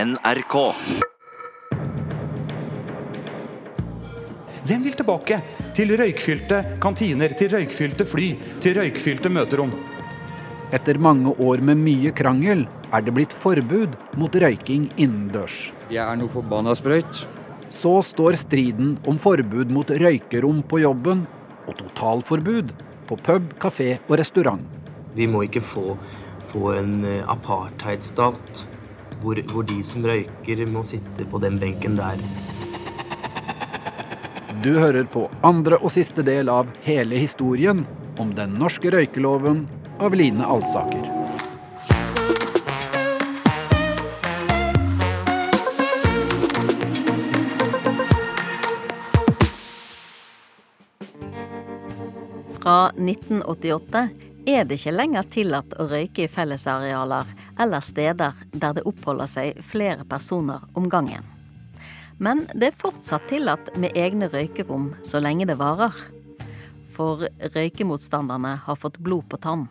NRK. Hvem vil tilbake til røykfylte kantiner, til røykfylte fly, til røykfylte møterom? Etter mange år med mye krangel er det blitt forbud mot røyking innendørs. Jeg er noe forbanna sprøyt. Så står striden om forbud mot røykerom på jobben og totalforbud på pub, kafé og restaurant. Vi må ikke få, få en eh, apartheidstat hvor, hvor de som røyker, må sitte på den benken der. Du hører på andre og siste del av hele historien om den norske røykeloven av Line Alsaker. Fra 1988 er det ikke lenger tillatt å røyke i fellesarealer eller steder der det oppholder seg flere personer om gangen. Men det er fortsatt tillatt med egne røykerom så lenge det varer. For røykemotstanderne har fått blod på tann.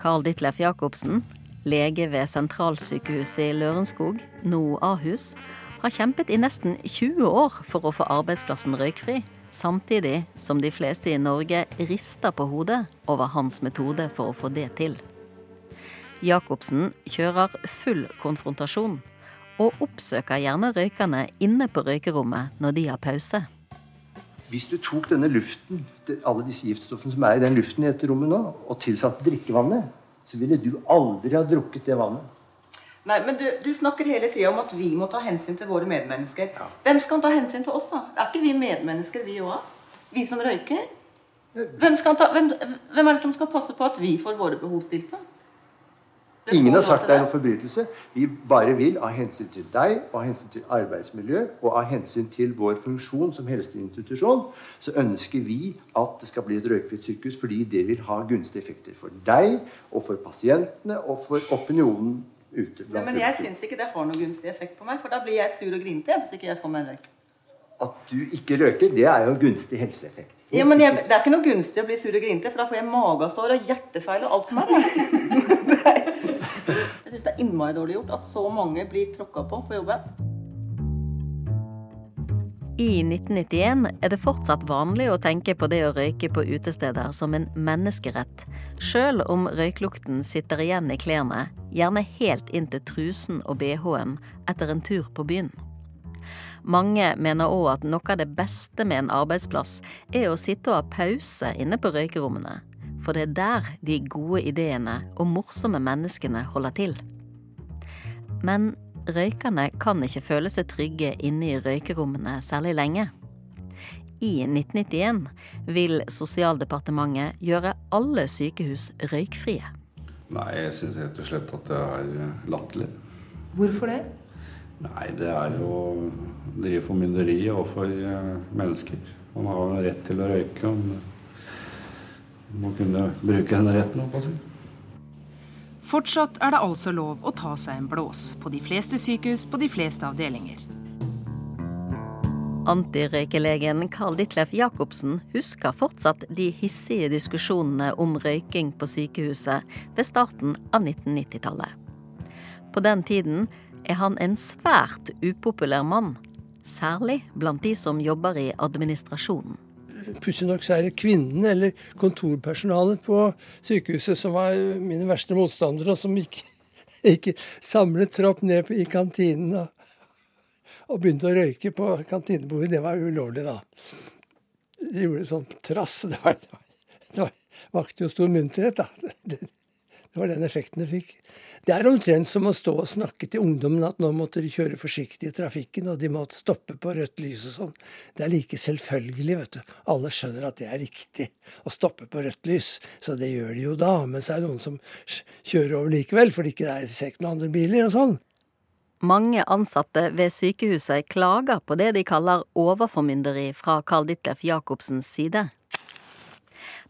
Carl Ditlef Jacobsen, lege ved sentralsykehuset i Lørenskog, nå Ahus, har kjempet i nesten 20 år for å få arbeidsplassen røykfri, samtidig som de fleste i Norge rister på hodet over hans metode for å få det til. Jacobsen kjører full konfrontasjon, og oppsøker gjerne røykerne inne på røykerommet når de har pause. Hvis du tok denne luften, alle disse giftstoffene som er i den luften i dette rommet nå, og tilsatte drikkevannet, så ville du aldri ha drukket det vannet. Nei, men du, du snakker hele tida om at vi må ta hensyn til våre medmennesker. Ja. Hvem skal ta hensyn til oss, da? Er ikke vi medmennesker, vi òg? Vi som røyker? Hvem, ta, hvem, hvem, er det som skal passe på at vi får våre behov stilt? da? Ingen har sagt det er noen forbrytelse. Vi bare vil av hensyn til deg, av hensyn til arbeidsmiljø og av hensyn til vår funksjon som helseinstitusjon, så ønsker vi at det skal bli et røykfritt sykehus fordi det vil ha gunstige effekter for deg og for pasientene og for opinionen ute. Ja, men jeg syns ikke det har noen gunstig effekt på meg, for da blir jeg sur og grinete hvis ikke jeg får meg en røyk. At du ikke røyker, det er jo en gunstig helseeffekt. Ja, men jeg, Det er ikke noe gunstig å bli sur og grinte, for da får jeg magesår og hjertefeil og alt som er. jeg syns det er innmari dårlig gjort at så mange blir tråkka på på jobben. I 1991 er det fortsatt vanlig å tenke på det å røyke på utesteder som en menneskerett, sjøl om røyklukten sitter igjen i klærne, gjerne helt inn til trusen og bh-en etter en tur på byen. Mange mener òg at noe av det beste med en arbeidsplass er å sitte og ha pause inne på røykerommene, for det er der de gode ideene og morsomme menneskene holder til. Men Røykerne kan ikke føle seg trygge inne i røykerommene særlig lenge. I 1991 vil Sosialdepartementet gjøre alle sykehus røykfrie. Nei, jeg syns rett og slett at det er latterlig. Hvorfor det? Nei, det er jo å drive formynderi overfor eh, mennesker. Man har rett til å røyke. Man må kunne bruke den retten. Altså. Fortsatt er det altså lov å ta seg en blås på de fleste sykehus på de fleste avdelinger. Antirøykelegen Carl Ditlef Jacobsen husker fortsatt de hissige diskusjonene om røyking på sykehuset ved starten av 1990-tallet. På den tiden er han en svært upopulær mann, særlig blant de som jobber i administrasjonen. Pussig nok så er det kvinnene eller kontorpersonalet på sykehuset som var mine verste motstandere, og som ikke, ikke samlet tropp ned i kantinen og, og, begynte å røyke på kantinebordet. Det var ulovlig, da. De gjorde sånn trass. Det, var, det, var, det var, vakte jo stor munterhet, da. Det, det var den effekten det fikk. Det er omtrent som å stå og snakke til ungdommen at nå måtte de kjøre forsiktig i trafikken, og de måtte stoppe på rødt lys og sånn. Det er like selvfølgelig, vet du. Alle skjønner at det er riktig å stoppe på rødt lys, så det gjør de jo da. Men så er det noen som kjører over likevel, fordi det ikke er sekt noen andre biler og sånn. Mange ansatte ved sykehuset klager på det de kaller overformynderi fra Carl Ditlef Jacobsens side.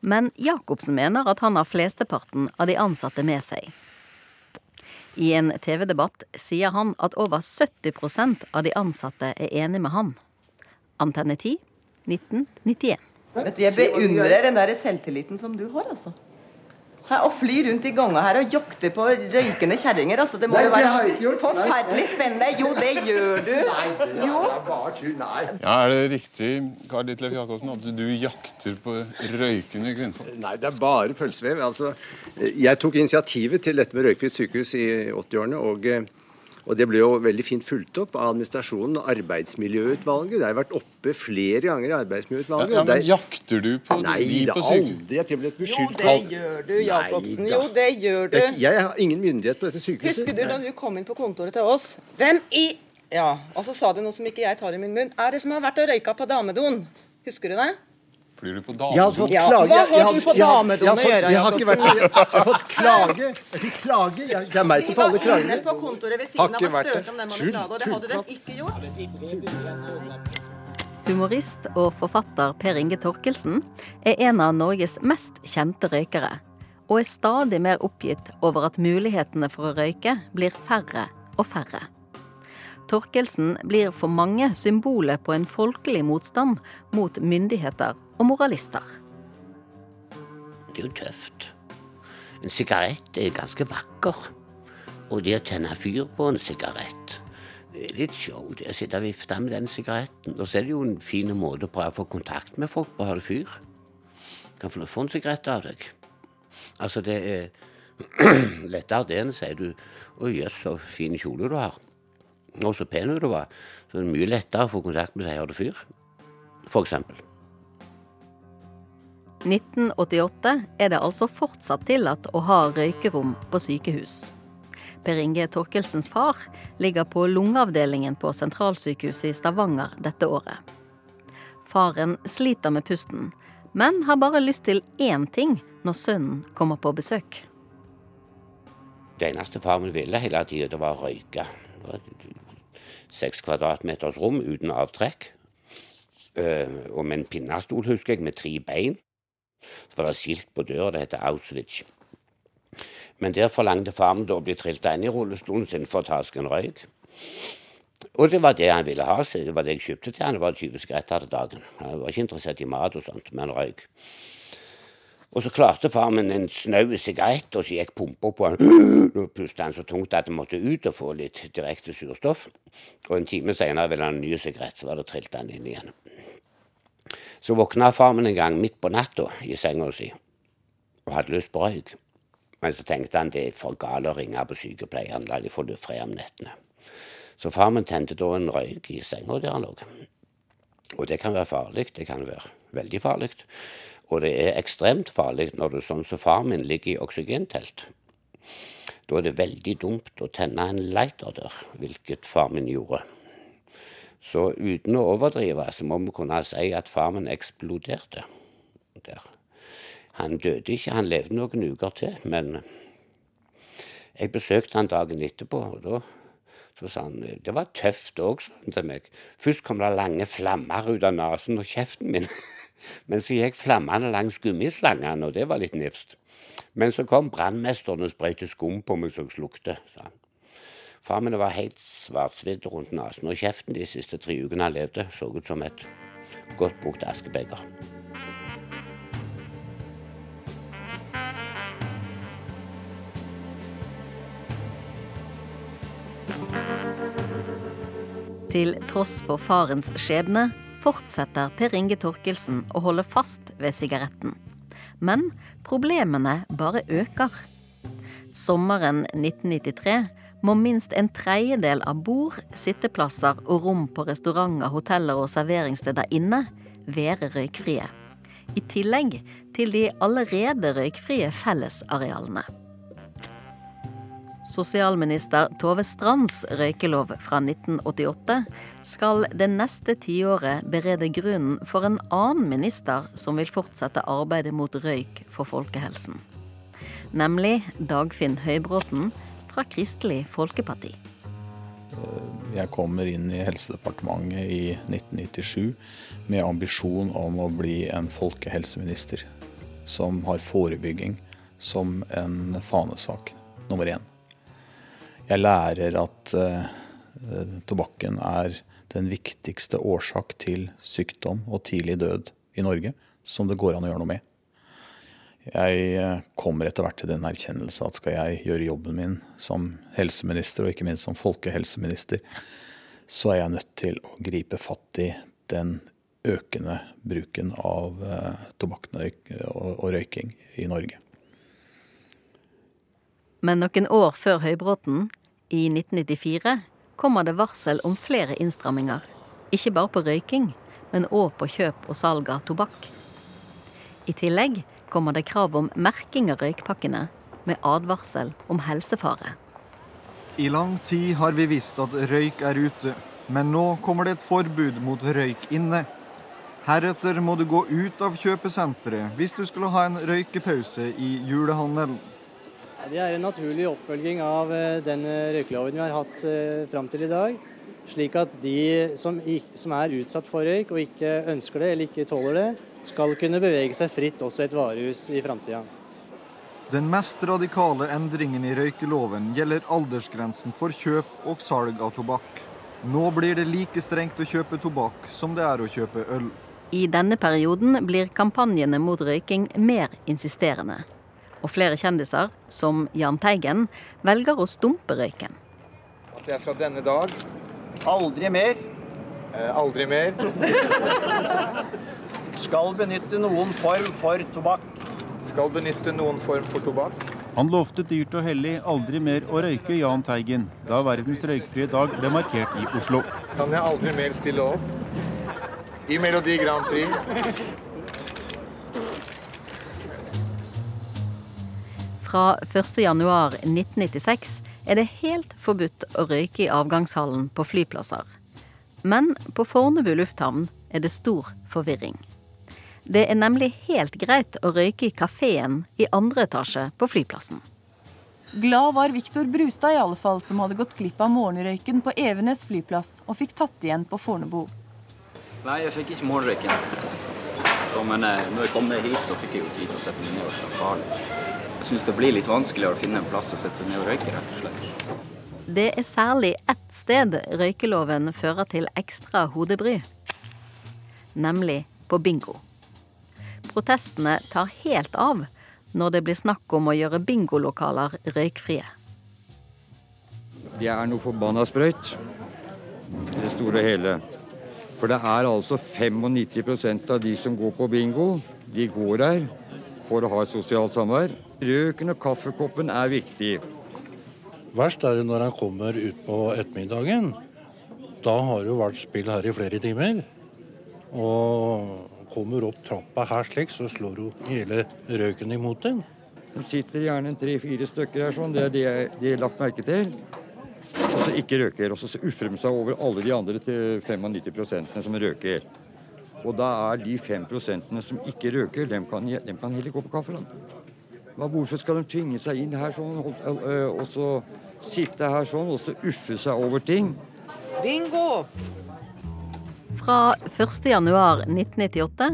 Men Jacobsen mener at han har flesteparten av de ansatte med seg. I en TV-debatt sier han at over 70% av de ansatte er enig med han. Antenne 10 1991. Vet du, Jeg beundrer den der selvtilliten som du har, altså. Og fly rundt i ganga her og jakte på røykende kjerringer. Altså, det må Nei, jo være gjort. Forferdelig spennende. Jo, det gjør du. Nei, det Jo. er bare tull. Nei. Ja, Er det riktig Karl Ditlev Jacobsen, at du jakter på røykende kvinnfolk? Nei, det er bare pølsevev. Altså, jeg tok initiativet til dette med røykfritt sykehus i 80-årene. Og, eh, og det ble jo veldig fint fulgt opp av administrasjonen og Arbeidsmiljøutvalget. Det har vært oppe flere ganger i Arbeidsmiljøutvalget. ja, ja, men der- Jakter du på Nei de da, på sykehus? aldri. Jeg med blitt Jo, beskyldt det gjør du, Jacobsen. Jo, det gjør du. Jeg, jeg har ingen myndighet på dette sykehuset. Husker du da du kom inn på kontoret til oss? Hvem i Ja, og så sa du noe som ikke jeg tar i min munn. Er det som har vært og røyka på damedoen? Husker du det? Flyr du på fått Ja, hva har du på damedoen å gjøre, Jeg har ikke vært Jeg har fått klage. Jeg fikk klage. Jeg- Det er meg som får alle Vi var inne på kontoret ved siden av og spurte om den hadde klage, og det hadde den ikke gjort. Humorist og forfatter Per Inge Torkelsen er en av Norges mest kjente røykere, og er stadig mer oppgitt over at mulighetene for å røyke blir færre og færre. Torkelsen blir for mange symbolet på en folkelig motstand mot myndigheter og moralister. Det er jo tøft. En sigarett er ganske vakker. Og det å tenne fyr på en sigarett det er litt show. Det å sitte og vifte med den sigaretten. Og så er det jo en fin måte å prøve å få kontakt med folk på å holde fyr. Kan få en sigarett av deg. Altså, det er lettere det enn å si du Å jøss, så fin kjole du har. Og så pen du var. Så det er mye lettere å få kontakt med seg har fyr. Eksempel. 1988 er det altså fortsatt tillatt å ha røykerom på sykehus. Per Inge Torkelsens far ligger på lungeavdelingen på sentralsykehuset i Stavanger dette året. Faren sliter med pusten, men har bare lyst til én ting når sønnen kommer på besøk. Det eneste far min ville hele tida, det var å røyke. Seks kvadratmeters rom uten avtrekk. Eh, og med en pinnestol, husker jeg, med tre bein. Så var det skilt på døra, det heter Auschwitz. Men der forlangte far min da å bli trilta inn i rullestolen sin for å ta seg en røyk. Og det var det han ville ha, så det var det jeg kjøpte til han. Det var 20 skretter til dagen. Han var ikke interessert i mat og sånt, men røyk. Og så klarte far min en snau sigarett, og så gikk pumpa på han. Nå pustet han så tungt at han måtte ut og få litt direkte surstoff. Og en time senere ville han ha en ny sigarett, så var det trilt han inn igjen. Så våkna far min en gang midt på natta i senga si og hadde lyst på røyk. Men så tenkte han det er for galt å ringe på sykepleieren, la de få det fred om nettene. Så far min tente da en røyk i senga der han lå. Og det kan være farlig, det kan være veldig farlig. Og det er ekstremt farlig når du sånn som far min ligger i oksygentelt. Da er det veldig dumt å tenne en lighter der, hvilket far min gjorde. Så uten å overdrive, så må vi kunne si at far min eksploderte der. Han døde ikke, han levde noen uker til, men jeg besøkte han dagen etterpå, og da så sa han Det var tøft òg, sa han til meg. Først kom det lange flammer ut av nesen og kjeften min. Men så gikk flammene langs gummislangene, og det var litt nifst. Men så kom brannmesteren og sprøyte skum på meg så slukte, sa han. Far min var helt svartsvidd rundt nesen, og kjeften de siste tre ukene han levde, så ut som et godt brukt askebeger. Til tross for farens skjebne fortsetter Per Inge Torkelsen å holde fast ved sigaretten. Men problemene bare øker. Sommeren 1993 må minst en tredjedel av bord, sitteplasser og rom på restauranter, hoteller og serveringssteder inne være røykfrie. I tillegg til de allerede røykfrie fellesarealene. Sosialminister Tove Strands røykelov fra 1988 skal det neste tiåret berede grunnen for en annen minister som vil fortsette arbeidet mot røyk for folkehelsen. Nemlig Dagfinn Høybråten fra Kristelig Folkeparti. Jeg kommer inn i Helsedepartementet i 1997 med ambisjon om å bli en folkehelseminister som har forebygging som en fanesak nummer én. Jeg lærer at eh, tobakken er den viktigste årsak til sykdom og tidlig død i Norge, som det går an å gjøre noe med. Jeg eh, kommer etter hvert til den erkjennelse at skal jeg gjøre jobben min som helseminister, og ikke minst som folkehelseminister, så er jeg nødt til å gripe fatt i den økende bruken av eh, tobakk og røyking i Norge. Men noen år før Høybråten, i 1994, kommer det varsel om flere innstramminger. Ikke bare på røyking, men òg på kjøp og salg av tobakk. I tillegg kommer det krav om merking av røykpakkene, med advarsel om helsefare. I lang tid har vi visst at røyk er ute, men nå kommer det et forbud mot røyk inne. Heretter må du gå ut av kjøpesenteret hvis du skulle ha en røykepause i julehandelen. Det er en naturlig oppfølging av eh, den eh, røykeloven vi har hatt eh, fram til i dag. Slik at de som, som, er utsatt for røyk og ikke ønsker det eller ikke tåler det, skal kunne bevege seg fritt også i et varehus i framtida. Den mest radikale endringen i røykeloven gjelder aldersgrensen for kjøp og salg av tobakk. Nå blir det like strengt å kjøpe tobakk som det er å kjøpe øl. I denne perioden blir kampanjene mot røyking mer insisterende. Og flere kjendiser, som Jahn Teigen, velger å stumpe røyken. At det er fra denne dag Aldri mer. Eh, aldri mer. Skal benytte noen form for tobakk. Skal benytte noen form for tobakk. Han lovte dyrt og hellig aldri mer å røyke Jahn Teigen da verdens røykfrie dag ble markert i Oslo. Kan jeg aldri mer stille opp i Melodi Grand Prix? Fra 1.1.1996 er det helt forbudt å røyke i avgangshallen på flyplasser. Men på Fornebu lufthavn er det stor forvirring. Det er nemlig helt greit å røyke i kafeen i andre etasje på flyplassen. Glad var Viktor Brustad i alle fall, som hadde gått glipp av morgenrøyken på Evenes flyplass og fikk tatt igjen på Fornebu. Nei, jeg fikk ikke morgenrøyken. Så, men eh, når jeg kom ned hit, så fikk jeg jo tid til å sette meg ned og slappe av. Jeg syns det blir litt vanskeligere å finne en plass å sette seg ned og røyke, rett og slett. Det er særlig ett sted røykeloven fører til ekstra hodebry. Nemlig på bingo. Protestene tar helt av når det blir snakk om å gjøre bingolokaler røykfrie. Det er noe forbanna sprøyt i det store og hele. For det er altså 95% av de som går på bingo, de går der for å ha et sosialt samvær. Røken og kaffekoppen er viktig. Verst er det når han kommer ut på ettermiddagen. Da har det jo vært spill her i flere timer. Og kommer opp trappa her slik, så slår hun hele røken imot dem. De sitter gjerne tre-fire stykker her sånn, det er det de har lagt merke til. Og så ikke røker. Og så ufremmer de seg over alle de andre til 95 som røker. Og da er de 5 som ikke røker, dem kan, dem kan heller gå på kaffe. Hvorfor skal de tvinge seg inn her sånn, og så sitte her sånn og så uffe seg over ting? Bingo! Fra 1.1.1998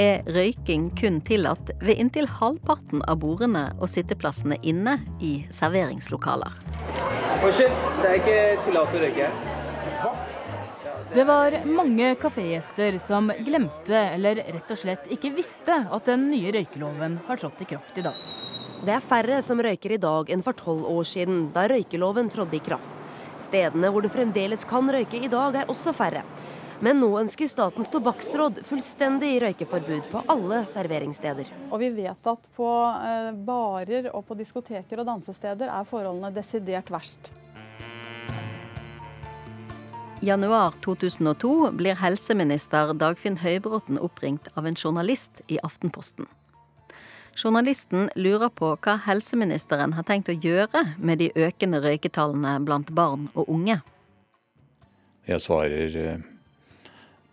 er røyking kun tillatt ved inntil halvparten av bordene og sitteplassene inne i serveringslokaler. Unnskyld, det er ikke tillatt å røyke. Det var mange kafégjester som glemte eller rett og slett ikke visste at den nye røykeloven har trådt i kraft i dag. Det er færre som røyker i dag enn for tolv år siden, da røykeloven trådte i kraft. Stedene hvor du fremdeles kan røyke i dag, er også færre. Men nå ønsker Statens tobakksråd fullstendig røykeforbud på alle serveringssteder. Og vi vet at på eh, barer og på diskoteker og dansesteder er forholdene desidert verst januar 2002 blir helseminister Dagfinn Høybråten oppringt av en journalist i Aftenposten. Journalisten lurer på hva helseministeren har tenkt å gjøre med de økende røyketallene blant barn og unge. Jeg svarer eh,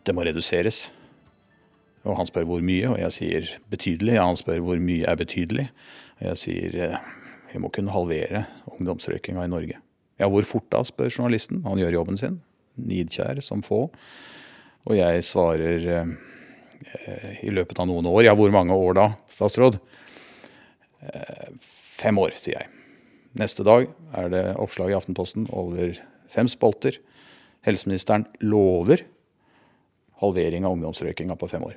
det må reduseres. Og han spør hvor mye, og jeg sier betydelig. Ja, han spør hvor mye er betydelig. Og jeg sier eh, vi må kunne halvere ungdomsrøykinga i Norge. Ja, hvor fort da, spør journalisten. Han gjør jobben sin nidkjær som få. Og jeg svarer eh, i løpet av noen år. Ja, hvor mange år da, statsråd? Eh, fem år, sier jeg. Neste dag er det oppslag i Aftenposten over fem spalter. Helseministeren lover halvering av ungdomsrøykinga på fem år.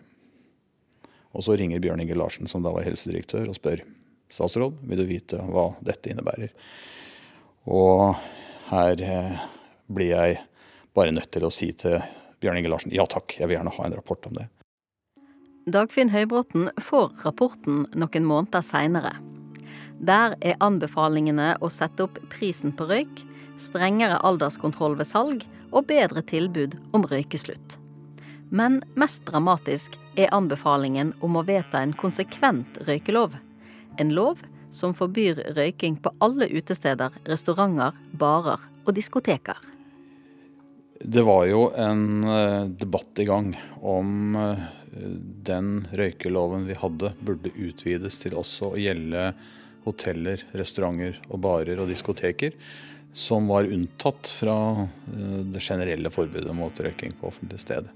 Og så ringer Bjørn Inge Larsen, som da var helsedirektør, og spør statsråd, vil du vite hva dette innebærer? Og her eh, blir jeg bare nødt til å si til Bjørn Inge Larsen ja takk, jeg vil gjerne ha en rapport om det. Dagfinn Høybråten får rapporten noen måneder seinere. Der er anbefalingene å sette opp prisen på røyk, strengere alderskontroll ved salg og bedre tilbud om røykeslutt. Men mest dramatisk er anbefalingen om å vedta en konsekvent røykelov. En lov som forbyr røyking på alle utesteder, restauranter, barer og diskoteker. Det var jo en eh, debatt i gang om eh, den røykeloven vi hadde, burde utvides til også å gjelde hoteller, restauranter og barer og diskoteker som var unntatt fra eh, det generelle forbudet mot røyking på offentlig sted.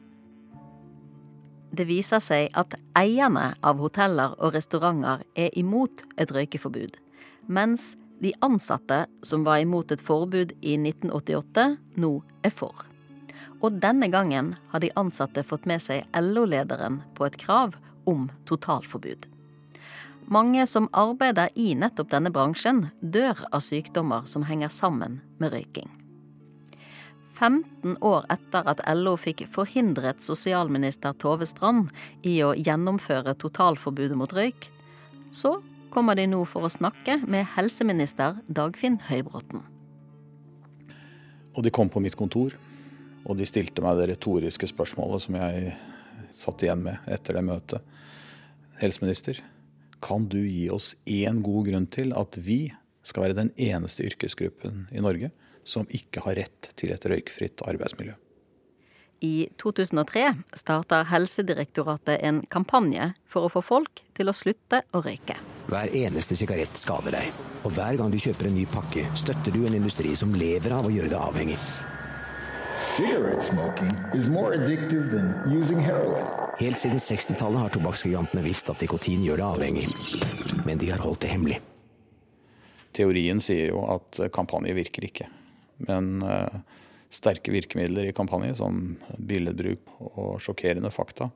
Det viser seg at eierne av hoteller og restauranter er imot et røykeforbud, mens de ansatte som var imot et forbud i 1988, nå er for. Og denne gangen har de ansatte fått med seg LO-lederen på et krav om totalforbud. Mange som arbeider i nettopp denne bransjen, dør av sykdommer som henger sammen med røyking. 15 år etter at LO fikk forhindret sosialminister Tove Strand i å gjennomføre totalforbudet mot røyk, så kommer de nå for å snakke med helseminister Dagfinn Høybråten. Og de kom på mitt kontor og de stilte meg det retoriske spørsmålet som jeg satt igjen med etter det møtet. Helseminister, kan du gi oss én god grunn til at vi skal være den eneste yrkesgruppen i Norge som ikke har rett til et røykfritt arbeidsmiljø? I 2003 starter Helsedirektoratet en kampanje for å få folk til å slutte å røyke. Hver eneste sigarett skader deg, og hver gang du kjøper en ny pakke, støtter du en industri som lever av å gjøre deg avhengig. Helt siden 60-tallet har tobakksgigantene visst at nikotin gjør deg avhengig, men de har holdt det hemmelig. Teorien sier jo at kampanje virker ikke, men uh, sterke virkemidler i kampanje, som billedbruk og sjokkerende fakta,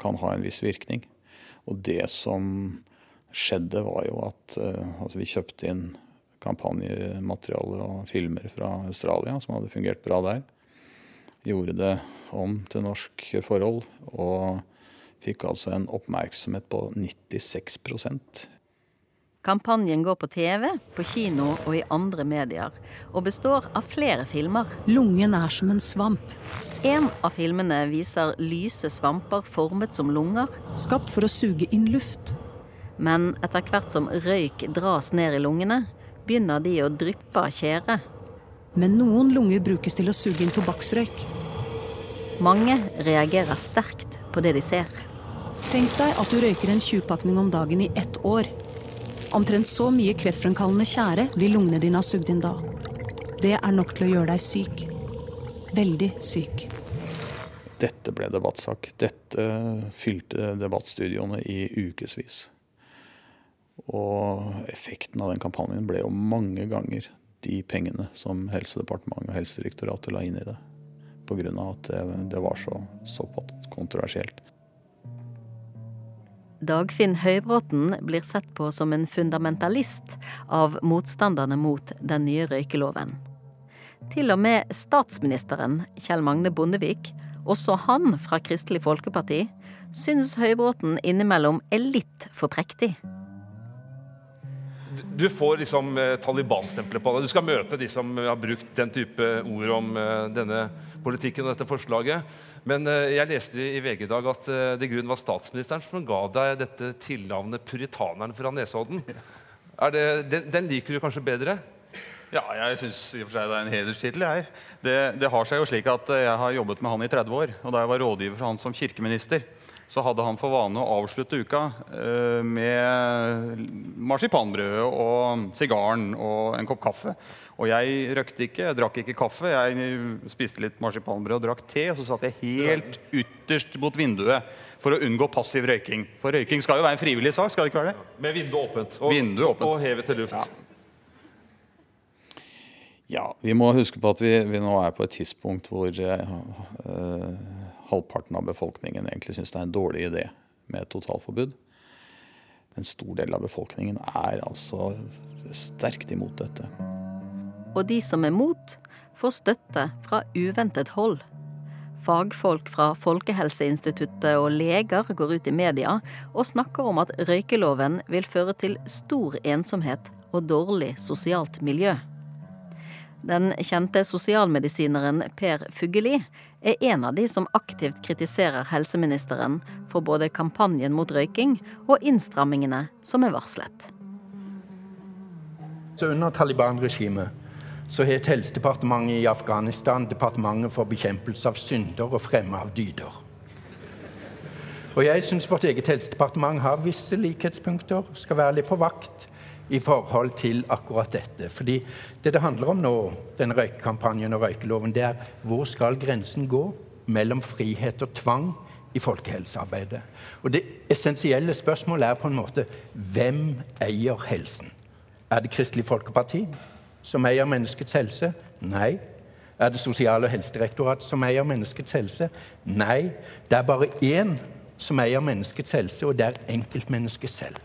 kan ha en viss virkning. Og det som skjedde, var jo at uh, altså vi kjøpte inn kampanjemateriale og filmer fra Australia som hadde fungert bra der gjorde det om til norsk forhold, og fikk altså en oppmerksomhet på 96% Kampanjen går på TV, på kino og i andre medier, og består av flere filmer. Lungen er som en svamp. En av filmene viser lyse svamper formet som lunger. Skapt for å suge inn luft. Men etter hvert som røyk dras ned i lungene, begynner de å dryppe av tjære. Men noen lunger brukes til å suge inn tobakksrøyk. Mange reagerer sterkt på det de ser. Tenk deg at du røyker en 20-pakning om dagen i ett år. Omtrent så mye kreftfremkallende tjære vil lungene dine ha sugd inn da. Det er nok til å gjøre deg syk. Veldig syk. Dette ble debattsak. Dette fylte debattstudioene i ukevis. Og effekten av den kampanjen ble jo mange ganger de pengene som Helsedepartementet og Helsedirektoratet la inn i det pga. at det, det var så såpass kontroversielt. Dagfinn Høybråten blir sett på som en fundamentalist av motstanderne mot den nye røykeloven. Til og med statsministeren, Kjell Magne Bondevik, også han fra Kristelig Folkeparti, syns Høybråten innimellom er litt for prektig. Du får liksom eh, Taliban-stempelet på deg. Du skal møte de som har brukt den type ord om eh, denne politikken og dette forslaget. Men eh, jeg leste i VG i dag at det grunnen var statsministeren som ga deg dette tilnavnet 'puritaneren fra Nesodden'. Det, den, den, liker du kanskje bedre? Ja, jeg syns i og for seg det er en hederstittel. Det, det har seg jo slik at eh, jeg har jobbet med han i 30 år. Og da jeg var rådgiver for han som kirkeminister, så hadde han for vane å avslutte uka uh, med marsipanbrød og sigaren og en kopp kaffe. Og jeg røkte ikke, jeg drakk ikke kaffe. Jeg spiste litt marsipanbrød og drakk te. Og så satt jeg helt ytterst mot vinduet for å unngå passiv røyking. For røyking skal jo være en frivillig sak. skal det ikke være det? Med vinduet åpent og, vinduet åpent. og hevet til luft. Ja. Ja. vi må huske på at vi, vi nå er på et tidspunkt hvor eh, halvparten av befolkningen egentlig syns det er en dårlig idé med et totalforbud. En stor del av befolkningen er altså sterkt imot dette. Og de som er mot, får støtte fra uventet hold. Fagfolk fra Folkehelseinstituttet og leger går ut i media og snakker om at røykeloven vil føre til stor ensomhet og dårlig sosialt miljø. Den kjente sosialmedisineren Per Fugelli er en av de som aktivt kritiserer helseministeren for både kampanjen mot røyking og innstrammingene som er varslet. Så under Taliban-regimet så het Helsedepartementet i Afghanistan Departementet for bekjempelse av synder og fremme av dyder. Og jeg syns vårt eget helsedepartement har visse likhetspunkter, skal være litt på vakt i forhold til akkurat dette. Fordi det det handler om nå, denne røykekampanjen og røykeloven, det er hvor skal grensen gå mellom frihet og tvang i folkehelsearbeidet? Og det essensielle spørsmålet er på en måte hvem eier helsen? Er det Kristelig Folkeparti? som eier menneskets helse? Nei. Er det Sosial- og helsedirektoratet som eier menneskets helse? Nei. Det er bare én som eier menneskets helse, og det er enkeltmennesket selv.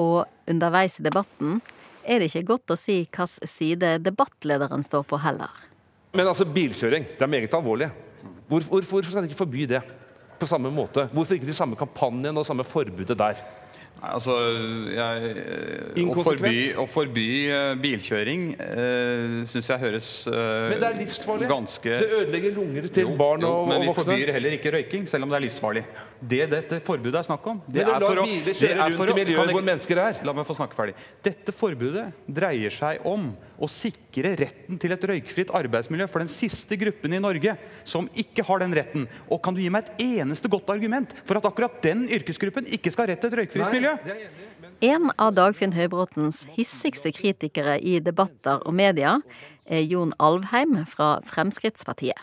Og underveis i debatten er det ikke godt å si hvilken side debattlederen står på heller. Men altså, bilkjøring det er meget alvorlig. Hvorfor, hvorfor skal de ikke forby det på samme måte? Hvorfor ikke de samme kampanjene og samme forbudet der? Altså, jeg, å forby, å forby uh, bilkjøring uh, syns jeg høres uh, Men det er livsfarlig. Ganske... Det ødelegger lunger til jo, barn og, jo, men og voksne. Men vi forbyr heller ikke røyking, selv om det er livsfarlig. Det dette forbudet er snakk om det Men du lar biler kjøre rundt i miljøet hvor mennesker er. La meg få snakke ferdig. Dette forbudet dreier seg om å sikre retten til et røykfritt arbeidsmiljø for den siste gruppen i Norge som ikke har den retten. Og kan du gi meg et eneste godt argument for at akkurat den yrkesgruppen ikke skal ha rett til et røykfritt Nei. miljø? En av Dagfinn Høybråtens hissigste kritikere i debatter og media er Jon Alvheim fra Fremskrittspartiet.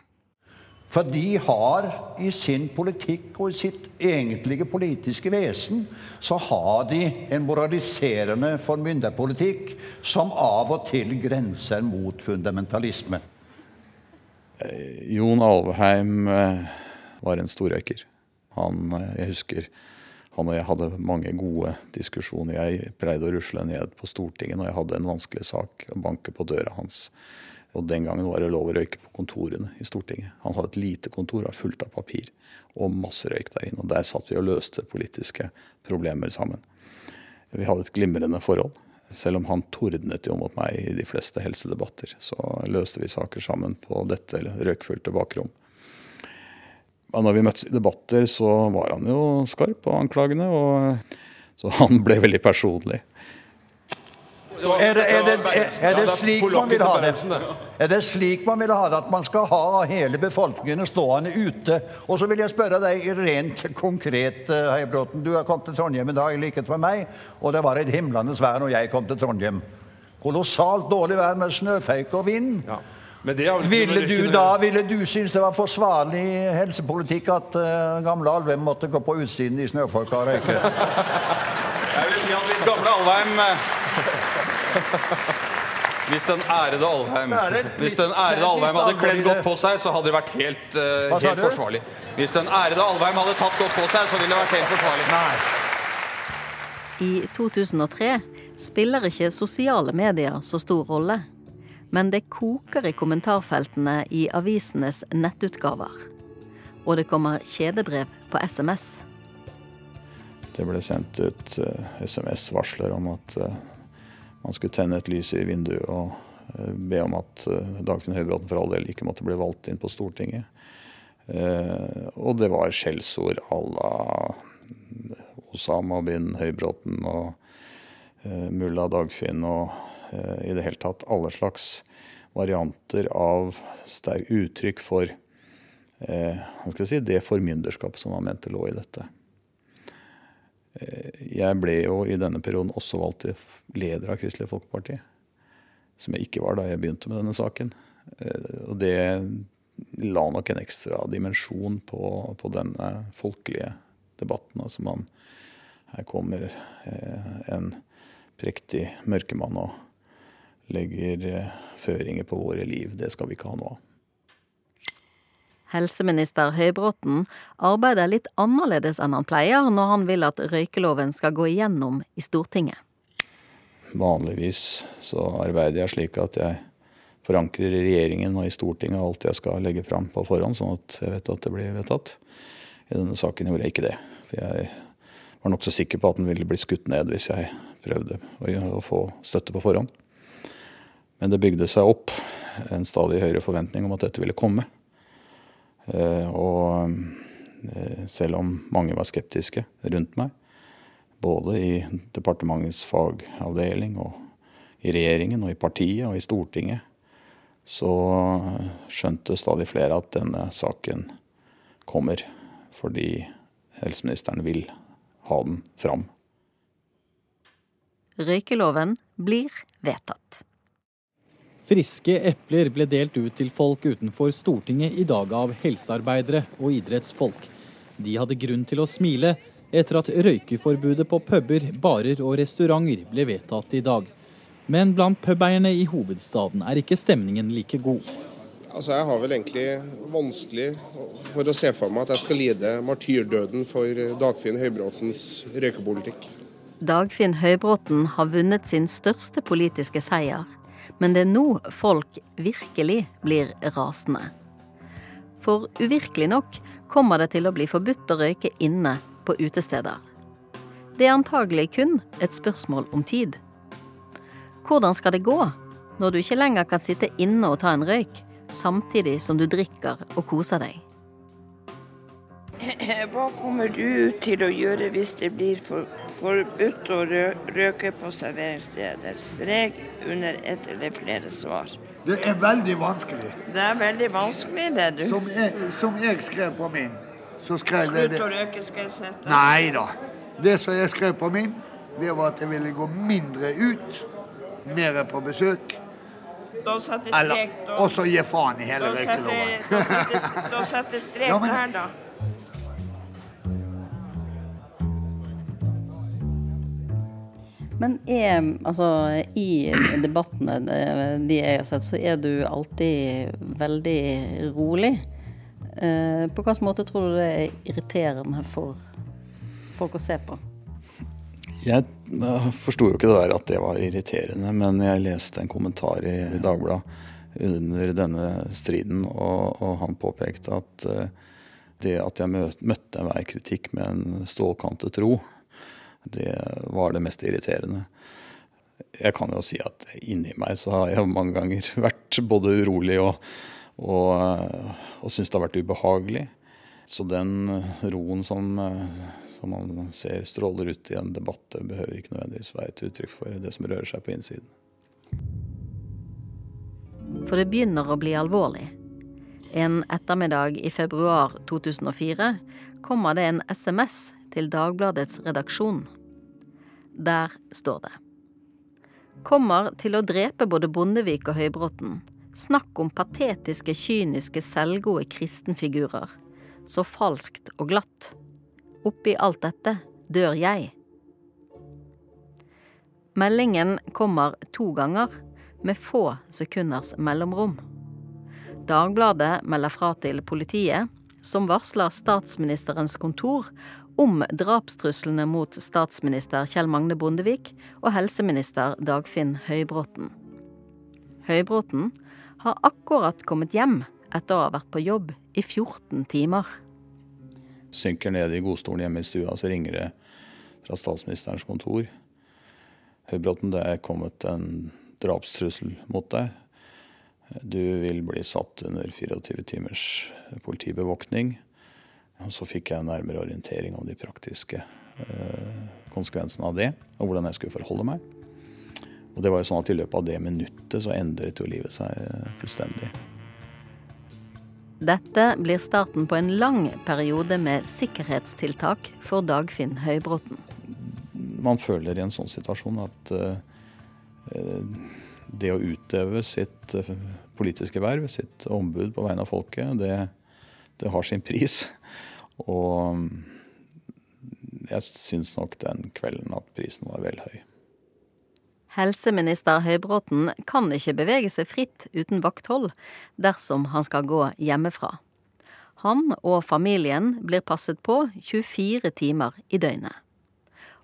For de har i sin politikk og i sitt egentlige politiske vesen så har de en moraliserende formynderpolitikk som av og til grenser mot fundamentalisme. Eh, Jon Alvheim eh, var en storrøyker. Han, eh, jeg husker han og jeg hadde mange gode diskusjoner. Jeg pleide å rusle ned på Stortinget når jeg hadde en vanskelig sak, og banke på døra hans. Og Den gangen var det lov å røyke på kontorene i Stortinget. Han hadde et lite kontor fullt av papir og masse røyk der inne. og Der satt vi og løste politiske problemer sammen. Vi hadde et glimrende forhold. Selv om han tordnet jo mot meg i de fleste helsedebatter, så løste vi saker sammen på dette røykfylte bakrom. Og når vi møttes i debatter, så var han jo skarp og anklagende. Og, så han ble veldig personlig. Er det, er, det, er, er det, slik man vil ha det? Er det slik man vil ha det, at man skal ha hele befolkningen stående ute? Og så vil jeg spørre deg rent konkret, eh, Heibråten. Du har kommet til Trondheim i dag i likhet med meg, og det var et himlende vær når jeg kom til Trondheim. Kolossalt dårlig vær med snøføyk og vind. Ja. Ville du da ville du synes det var forsvarlig helsepolitikk at uh, gamle Alvheim måtte gå på utsiden i snøfolka og røyke? Jeg vil si at hvis gamle Alvheim hvis den ærede Alvheim Hvis den ærede Alvheim hadde kledd godt på seg, så hadde det vært helt, uh, helt forsvarlig. Hvis den ærede Alvheim hadde tatt godt på seg, så ville det vært helt forsvarlig. I 2003 spiller ikke sosiale medier så stor rolle. Men det koker i kommentarfeltene i avisenes nettutgaver. Og det kommer kjedebrev på SMS. Det ble sendt ut eh, SMS-varsler om at uh, man skulle tenne et lys i vinduet og uh, be om at Dagfinn Høybråten for all del ikke måtte bli valgt inn på Stortinget. og det var skjellsord à la Osama bin Høybråten og mulla Dagfinn og i det hele tatt alle slags varianter av sterk uttrykk for eh, si, det formynderskapet som man mente lå i dette. Eh, jeg ble jo i denne perioden også valgt til leder av Kristelig Folkeparti. Som jeg ikke var da jeg begynte med denne saken. Eh, og det la nok en ekstra dimensjon på, på denne folkelige debatten. Altså man, her kommer eh, en prektig mørkemann og legger føringer på våre liv. Det skal vi ikke ha noe av. Helseminister Høybråten arbeider litt annerledes enn han pleier når han vil at røykeloven skal gå igjennom i Stortinget. Vanligvis så arbeider jeg slik at jeg forankrer i regjeringen og i Stortinget alt jeg skal legge fram på forhånd, sånn at jeg vet at det blir vedtatt. I denne saken gjorde jeg ikke det. For jeg var nokså sikker på at den ville bli skutt ned hvis jeg prøvde å få støtte på forhånd. Men det bygde seg opp en stadig høyere forventning om at dette ville komme. Eh, og eh, selv om mange var skeptiske rundt meg, både i departementets fagavdeling og i regjeringen og i partiet og i Stortinget, så skjønte stadig flere at denne saken kommer fordi helseministeren vil ha den fram. Røykeloven blir vedtatt. Friske epler ble delt ut til folk utenfor Stortinget i dag av helsearbeidere og idrettsfolk. De hadde grunn til å smile etter at røykeforbudet på puber, barer og restauranter ble vedtatt i dag. Men blant pubeierne i hovedstaden er ikke stemningen like god. Altså, Jeg har vel egentlig vanskelig for å se for meg at jeg skal lide martyrdøden for Dagfinn Høybråtens røykepolitikk. Dagfinn Høybråten har vunnet sin største politiske seier, men det er nå folk virkelig blir rasende. For uvirkelig nok kommer det til å bli forbudt å røyke inne på utesteder. Det er antagelig kun et spørsmål om tid. Hvordan skal det gå når du ikke lenger kan sitte inne og ta en røyk, samtidig som du drikker og koser deg? Hva kommer du til å gjøre hvis det blir for, forbudt å røyke på serveringssteder? Strek under ett eller flere svar. Det er veldig vanskelig. Det er veldig vanskelig, det, du. Som jeg, som jeg skrev på min så skrev jeg det. Slutt å røyke, skal jeg sette. Nei da. Det som jeg skrev på min, det var at jeg ville gå mindre ut, mer på besøk. Og så gi faen i hele røykeloven. Da setter, strek der, da. Men er, altså, i debattene eh, de jeg har sett, så er du alltid veldig rolig. Eh, På hvilken måte tror du det er irriterende for folk å se på? Jeg forsto jo ikke det der at det var irriterende, men jeg leste en kommentar i Dagbladet under denne striden, og, og han påpekte at eh, det at jeg mø- møtte enhver kritikk med en stålkantet ro, det var det mest irriterende. Jeg kan jo si at inni meg så har jeg mange ganger vært både urolig og, og, og syns det har vært ubehagelig. Så den roen som, som man ser stråler ut i en debatt, det behøver ikke nødvendigvis være et uttrykk for det som rører seg på innsiden. For det begynner å bli alvorlig. En ettermiddag i februar 2004 kommer det en SMS til Dagbladets redaksjon. Der står det. Kommer til å drepe både Bondevik og Høybråten. Snakk om patetiske, kyniske, selvgode kristenfigurer. Så falskt og glatt. Oppi alt dette dør jeg. Meldingen kommer to ganger, med få sekunders mellomrom. Dagbladet melder fra til politiet, som varsler statsministerens kontor om drapstruslene mot statsminister Kjell Magne Bondevik og helseminister Dagfinn Høybråten. Høybråten har akkurat kommet hjem etter å ha vært på jobb i 14 timer. Synker ned i godstolen hjemme i stua, så ringer det fra statsministerens kontor. Høybråten, det er kommet en drapstrussel mot deg. Du vil bli satt under 24 timers politibevoktning. Og så fikk jeg en nærmere orientering om de praktiske eh, konsekvensene av det, og hvordan jeg skulle forholde meg. Og det var jo sånn at I løpet av det minuttet så endret jo livet seg eh, fullstendig. Dette blir starten på en lang periode med sikkerhetstiltak for Dagfinn Høybråten. Man føler i en sånn situasjon at eh, eh, det å utøve sitt eh, politiske verv, sitt ombud på vegne av folket, det, det har sin pris. Og jeg syns nok den kvelden at prisen var vel høy. Helseminister Høybråten kan ikke bevege seg fritt uten vakthold dersom han skal gå hjemmefra. Han og familien blir passet på 24 timer i døgnet.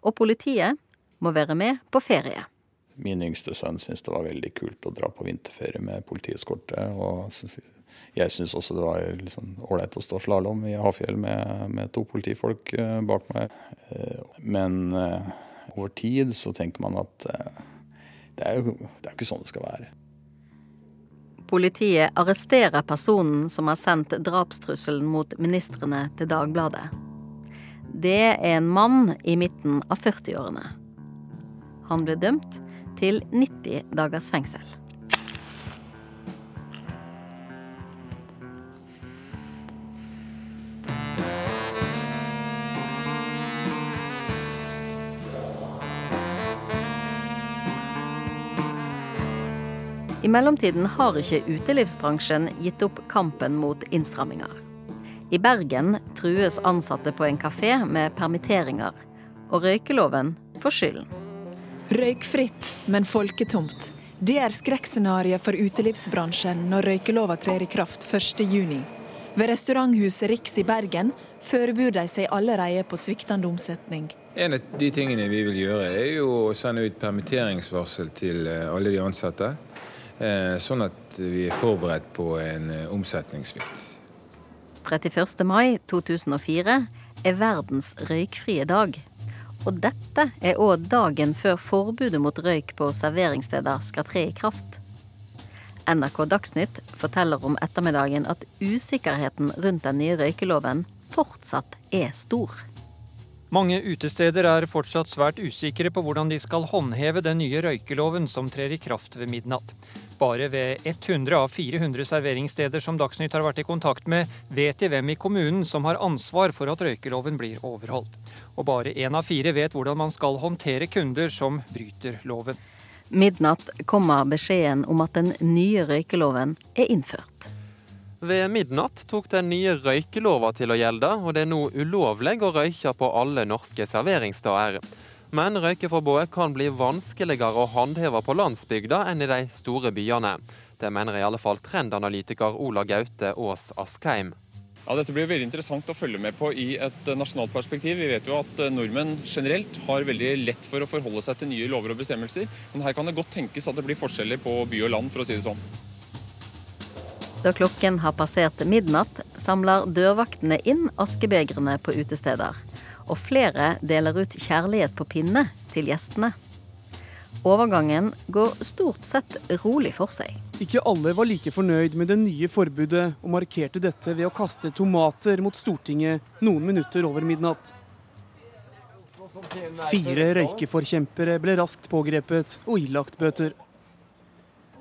Og politiet må være med på ferie. Min yngste sønn syntes det var veldig kult å dra på vinterferie med politieskorte. Og jeg syns også det var liksom ålreit å stå slalåm i Hafjell med, med, to politifolk eh, bak meg. Eh, men uh, over tid så tenker man at det er jo det er ikke sånn det skal være. Politiet arresterer personen som har sendt drapstrusselen mot ministrene til Dagbladet. Det er en mann i midten av 40-årene. Han ble dømt til 90 dagers fengsel. Mellomtiden har ikke utelivsbransjen gitt opp kampen mot innstramminger. I Bergen trues ansatte på en kafé med permitteringer, og røykeloven får skylden. Røykfritt, men folketomt. Det er skrekkscenarioet for utelivsbransjen når røykelova trer i kraft 1.6. Ved restauranthuset Riks i Bergen forbereder de seg allerede på sviktende omsetning. En av de tingene vi vil gjøre, er jo å sende ut permitteringsvarsel til eh, alle de ansatte. Eh, sånn at vi er forberedt på en eh, omsetningssvikt. 31. mai 2004 er verdens røykfrie dag. Og dette er òg dagen før forbudet mot røyk på serveringssteder skal tre i kraft. NRK Dagsnytt forteller om ettermiddagen at usikkerheten rundt den nye røykeloven fortsatt er stor. Mange utesteder er fortsatt svært usikre på hvordan de skal håndheve den nye røykeloven som trer i kraft ved midnatt. Bare ved 100 av 400 serveringssteder som Dagsnytt har vært i kontakt med, vet de hvem i kommunen som har ansvar for at røykeloven blir overholdt. Og bare én av fire vet hvordan man skal håndtere kunder som bryter loven. Midnatt kommer beskjeden om at den nye røykeloven er innført. Ved midnatt tok den nye røykelova til å gjelde, og det er nå ulovlig å røyke på alle norske serveringssteder. Men røykeforbudet kan bli vanskeligere å håndheve på landsbygda enn i de store byene. Det mener i alle fall trendanalytiker Ola Gaute Aas Askheim. Ja, Dette blir veldig interessant å følge med på i et nasjonalt perspektiv. Vi vet jo at eh, nordmenn generelt har veldig lett for å forholde seg til nye lover og bestemmelser. Men her kan det godt tenkes at det blir forskjeller på by og land, for å si det sånn. Da klokken har passert midnatt, samler dørvaktene inn askebegrene på utesteder og flere deler ut kjærlighet på pinne til gjestene. Overgangen går stort sett rolig for seg. Ikke alle var like fornøyd med det nye forbudet, og markerte dette ved å kaste tomater mot Stortinget noen minutter over midnatt. Fire røykeforkjempere ble raskt pågrepet og ilagt bøter.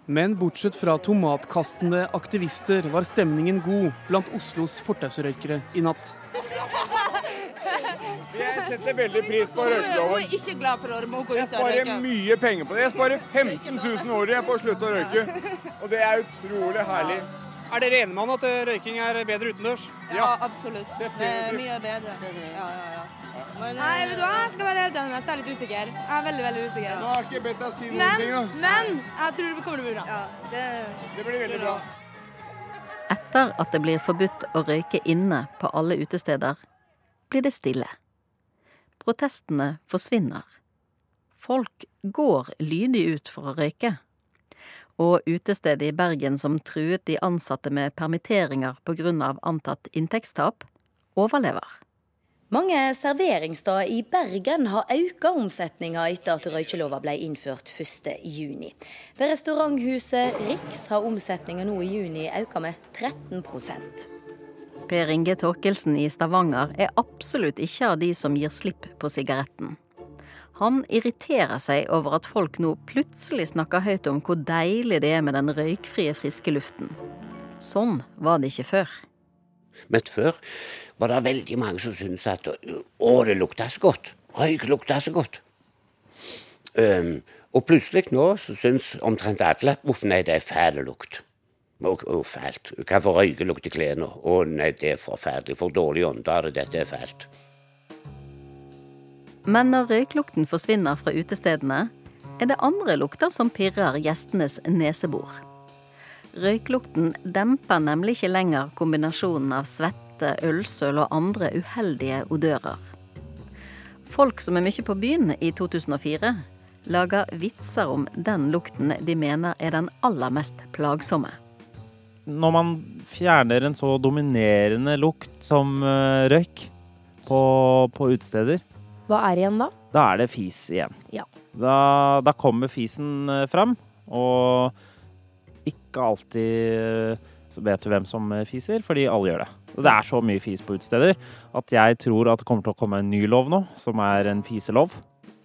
Men bortsett fra tomatkastende aktivister var stemningen god blant Oslos fortausrøykere i natt. Jeg setter veldig pris på røykeloven. Hun er ikke glad for å gå ut og røyke. Jeg sparer mye penger på det. Jeg sparer 15 000 året på å slutte å røyke. Og det er utrolig herlig. Er dere enige med han at eh, røyking er bedre utendørs? Ja, absolutt. Det er mye bedre. Ja, ja, ja. Men, Nei, vet du hva? Jeg skal være helt enig med deg, så jeg er litt usikker. Jeg er veldig, veldig usikker. Nå har ikke bedt deg si noen men, ting, da. Men jeg tror det kommer til å bli bra. Ja, det, det blir veldig bra. Etter at det blir forbudt å røyke inne på alle utesteder, blir det stille. Protestene forsvinner. Folk går lydig ut for å røyke. Og utestedet i Bergen som truet de ansatte med permitteringer pga. antatt inntektstap, overlever. Mange serveringssteder i Bergen har økt omsetninga etter at røykelova ble innført 1.6. Ved restauranthuset Riks har omsetninga nå i juni økt med 13 Per Inge Torkelsen i Stavanger er absolutt ikke av de som gir slipp på sigaretten. Han irriterer seg over at folk nå plutselig snakker høyt om hvor deilig det er med den røykfrie, friske luften. Sånn var det ikke før. Men før var det veldig mange som syntes at å, det lukta så godt. Røyk lukta så godt. Um, og plutselig nå så syns omtrent alle uff, nei, det er fæl lukt. Og fælt. Hva for røykelukt i klærne? Å nei, det er forferdelig. For dårlig ånde. Dette er fælt. Men når røyklukten forsvinner fra utestedene, er det andre lukter som pirrer gjestenes nesebor. Røyklukten demper nemlig ikke lenger kombinasjonen av svette, ølsøl og andre uheldige odører. Folk som er mye på byen i 2004, lager vitser om den lukten de mener er den aller mest plagsomme. Når man fjerner en så dominerende lukt som eh, røyk på, på utesteder, Hva er igjen da? da er det fis igjen. Ja. Da, da kommer fisen eh, fram, og ikke alltid eh, vet du hvem som eh, fiser, fordi alle gjør det. Og det er så mye fis på utesteder at jeg tror at det kommer til å komme en ny lov nå, som er en fiselov.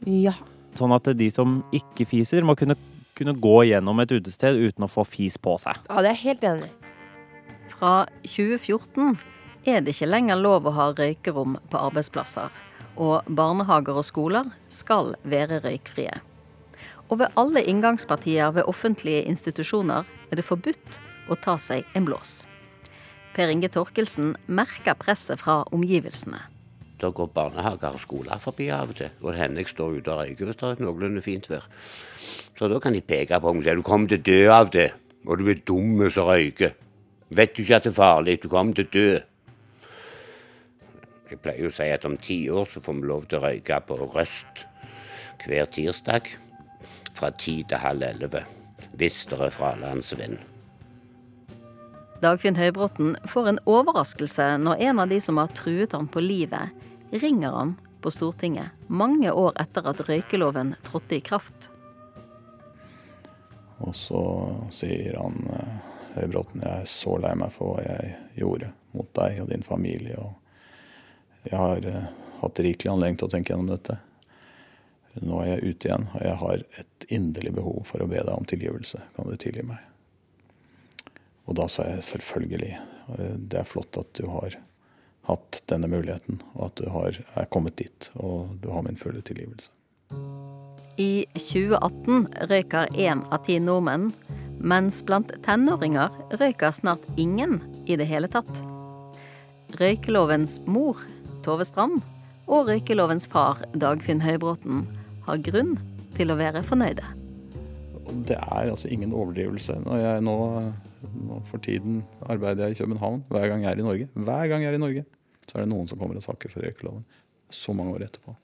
Ja. Sånn at de som ikke fiser, må kunne, kunne gå gjennom et utested uten å få fis på seg. Ja, det er helt enig. Fra 2014 er det ikke lenger lov å ha røykerom på arbeidsplasser, og barnehager og skoler skal være røykfrie. Og ved alle inngangspartier ved offentlige institusjoner er det forbudt å ta seg en blås. Per Inge Torkelsen merker presset fra omgivelsene. Da går barnehager og skoler forbi av og til. Og det hender jeg står ute og røyker hvis det er noenlunde fint vær. Så da kan de peke på meg og si du kommer til å dø av det. Og du er dum som røyker. Vet du ikke at det er farlig? Du kommer til å dø. Jeg pleier jo å si at om ti år så får vi lov til å røyke på Røst hver tirsdag fra ti til halv elleve. Hvis det er fralandsvind. Dagfinn Høybråten får en overraskelse når en av de som har truet han på livet, ringer han på Stortinget mange år etter at røykeloven trådte i kraft. Og så sier han eh, Høybråten, jeg er så lei meg for hva jeg gjorde mot deg og din familie. Og jeg har eh, hatt rikelig anledning til å tenke gjennom dette. Nå er jeg ute igjen, og jeg har et inderlig behov for å be deg om tilgivelse. Kan du tilgi meg? Og da sa jeg selvfølgelig. eh, Det er flott at du har hatt denne muligheten, og at du har, er kommet dit. Og du har min fulle tilgivelse. I 2018 røyker én av ti nordmenn, mens blant tenåringer røyker snart ingen i det hele tatt. Røykelovens mor, Tove Strand, og røykelovens far, Dagfinn Høybråten, har grunn til å være fornøyde. Det er altså ingen overdrivelse. Når jeg nå, nå for tiden arbeider jeg i København hver gang jeg er i Norge. Hver gang jeg er i Norge, så er det noen som kommer og takker for røykeloven. Så mange år etterpå.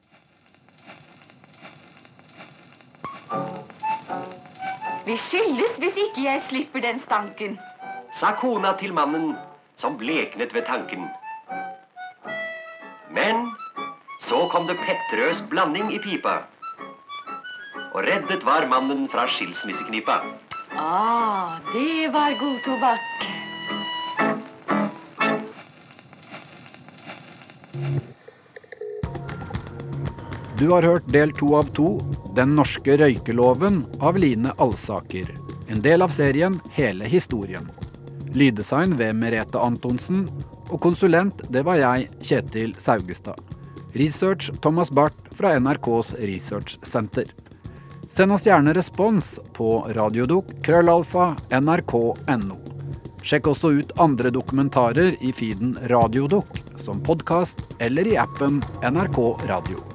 Vi skilles hvis ikke jeg slipper den stanken. sa kona til mannen, som bleknet ved tanken. Men så kom det Petterøes blanding i pipa. Og reddet var mannen fra skilsmisseknipa. Ah, det var god tobakk. Du har hørt del to av to, Den norske røykeloven, av Line Alsaker. En del av serien Hele historien. Lyddesign ved Merete Antonsen, og konsulent det var jeg, Kjetil Saugestad. Research Thomas Barth fra NRKs researchsenter. Send oss gjerne respons på radiodok krøllalfa nrk.no. Sjekk også ut andre dokumentarer i feeden Radiodok, som podkast eller i appen NRK Radio.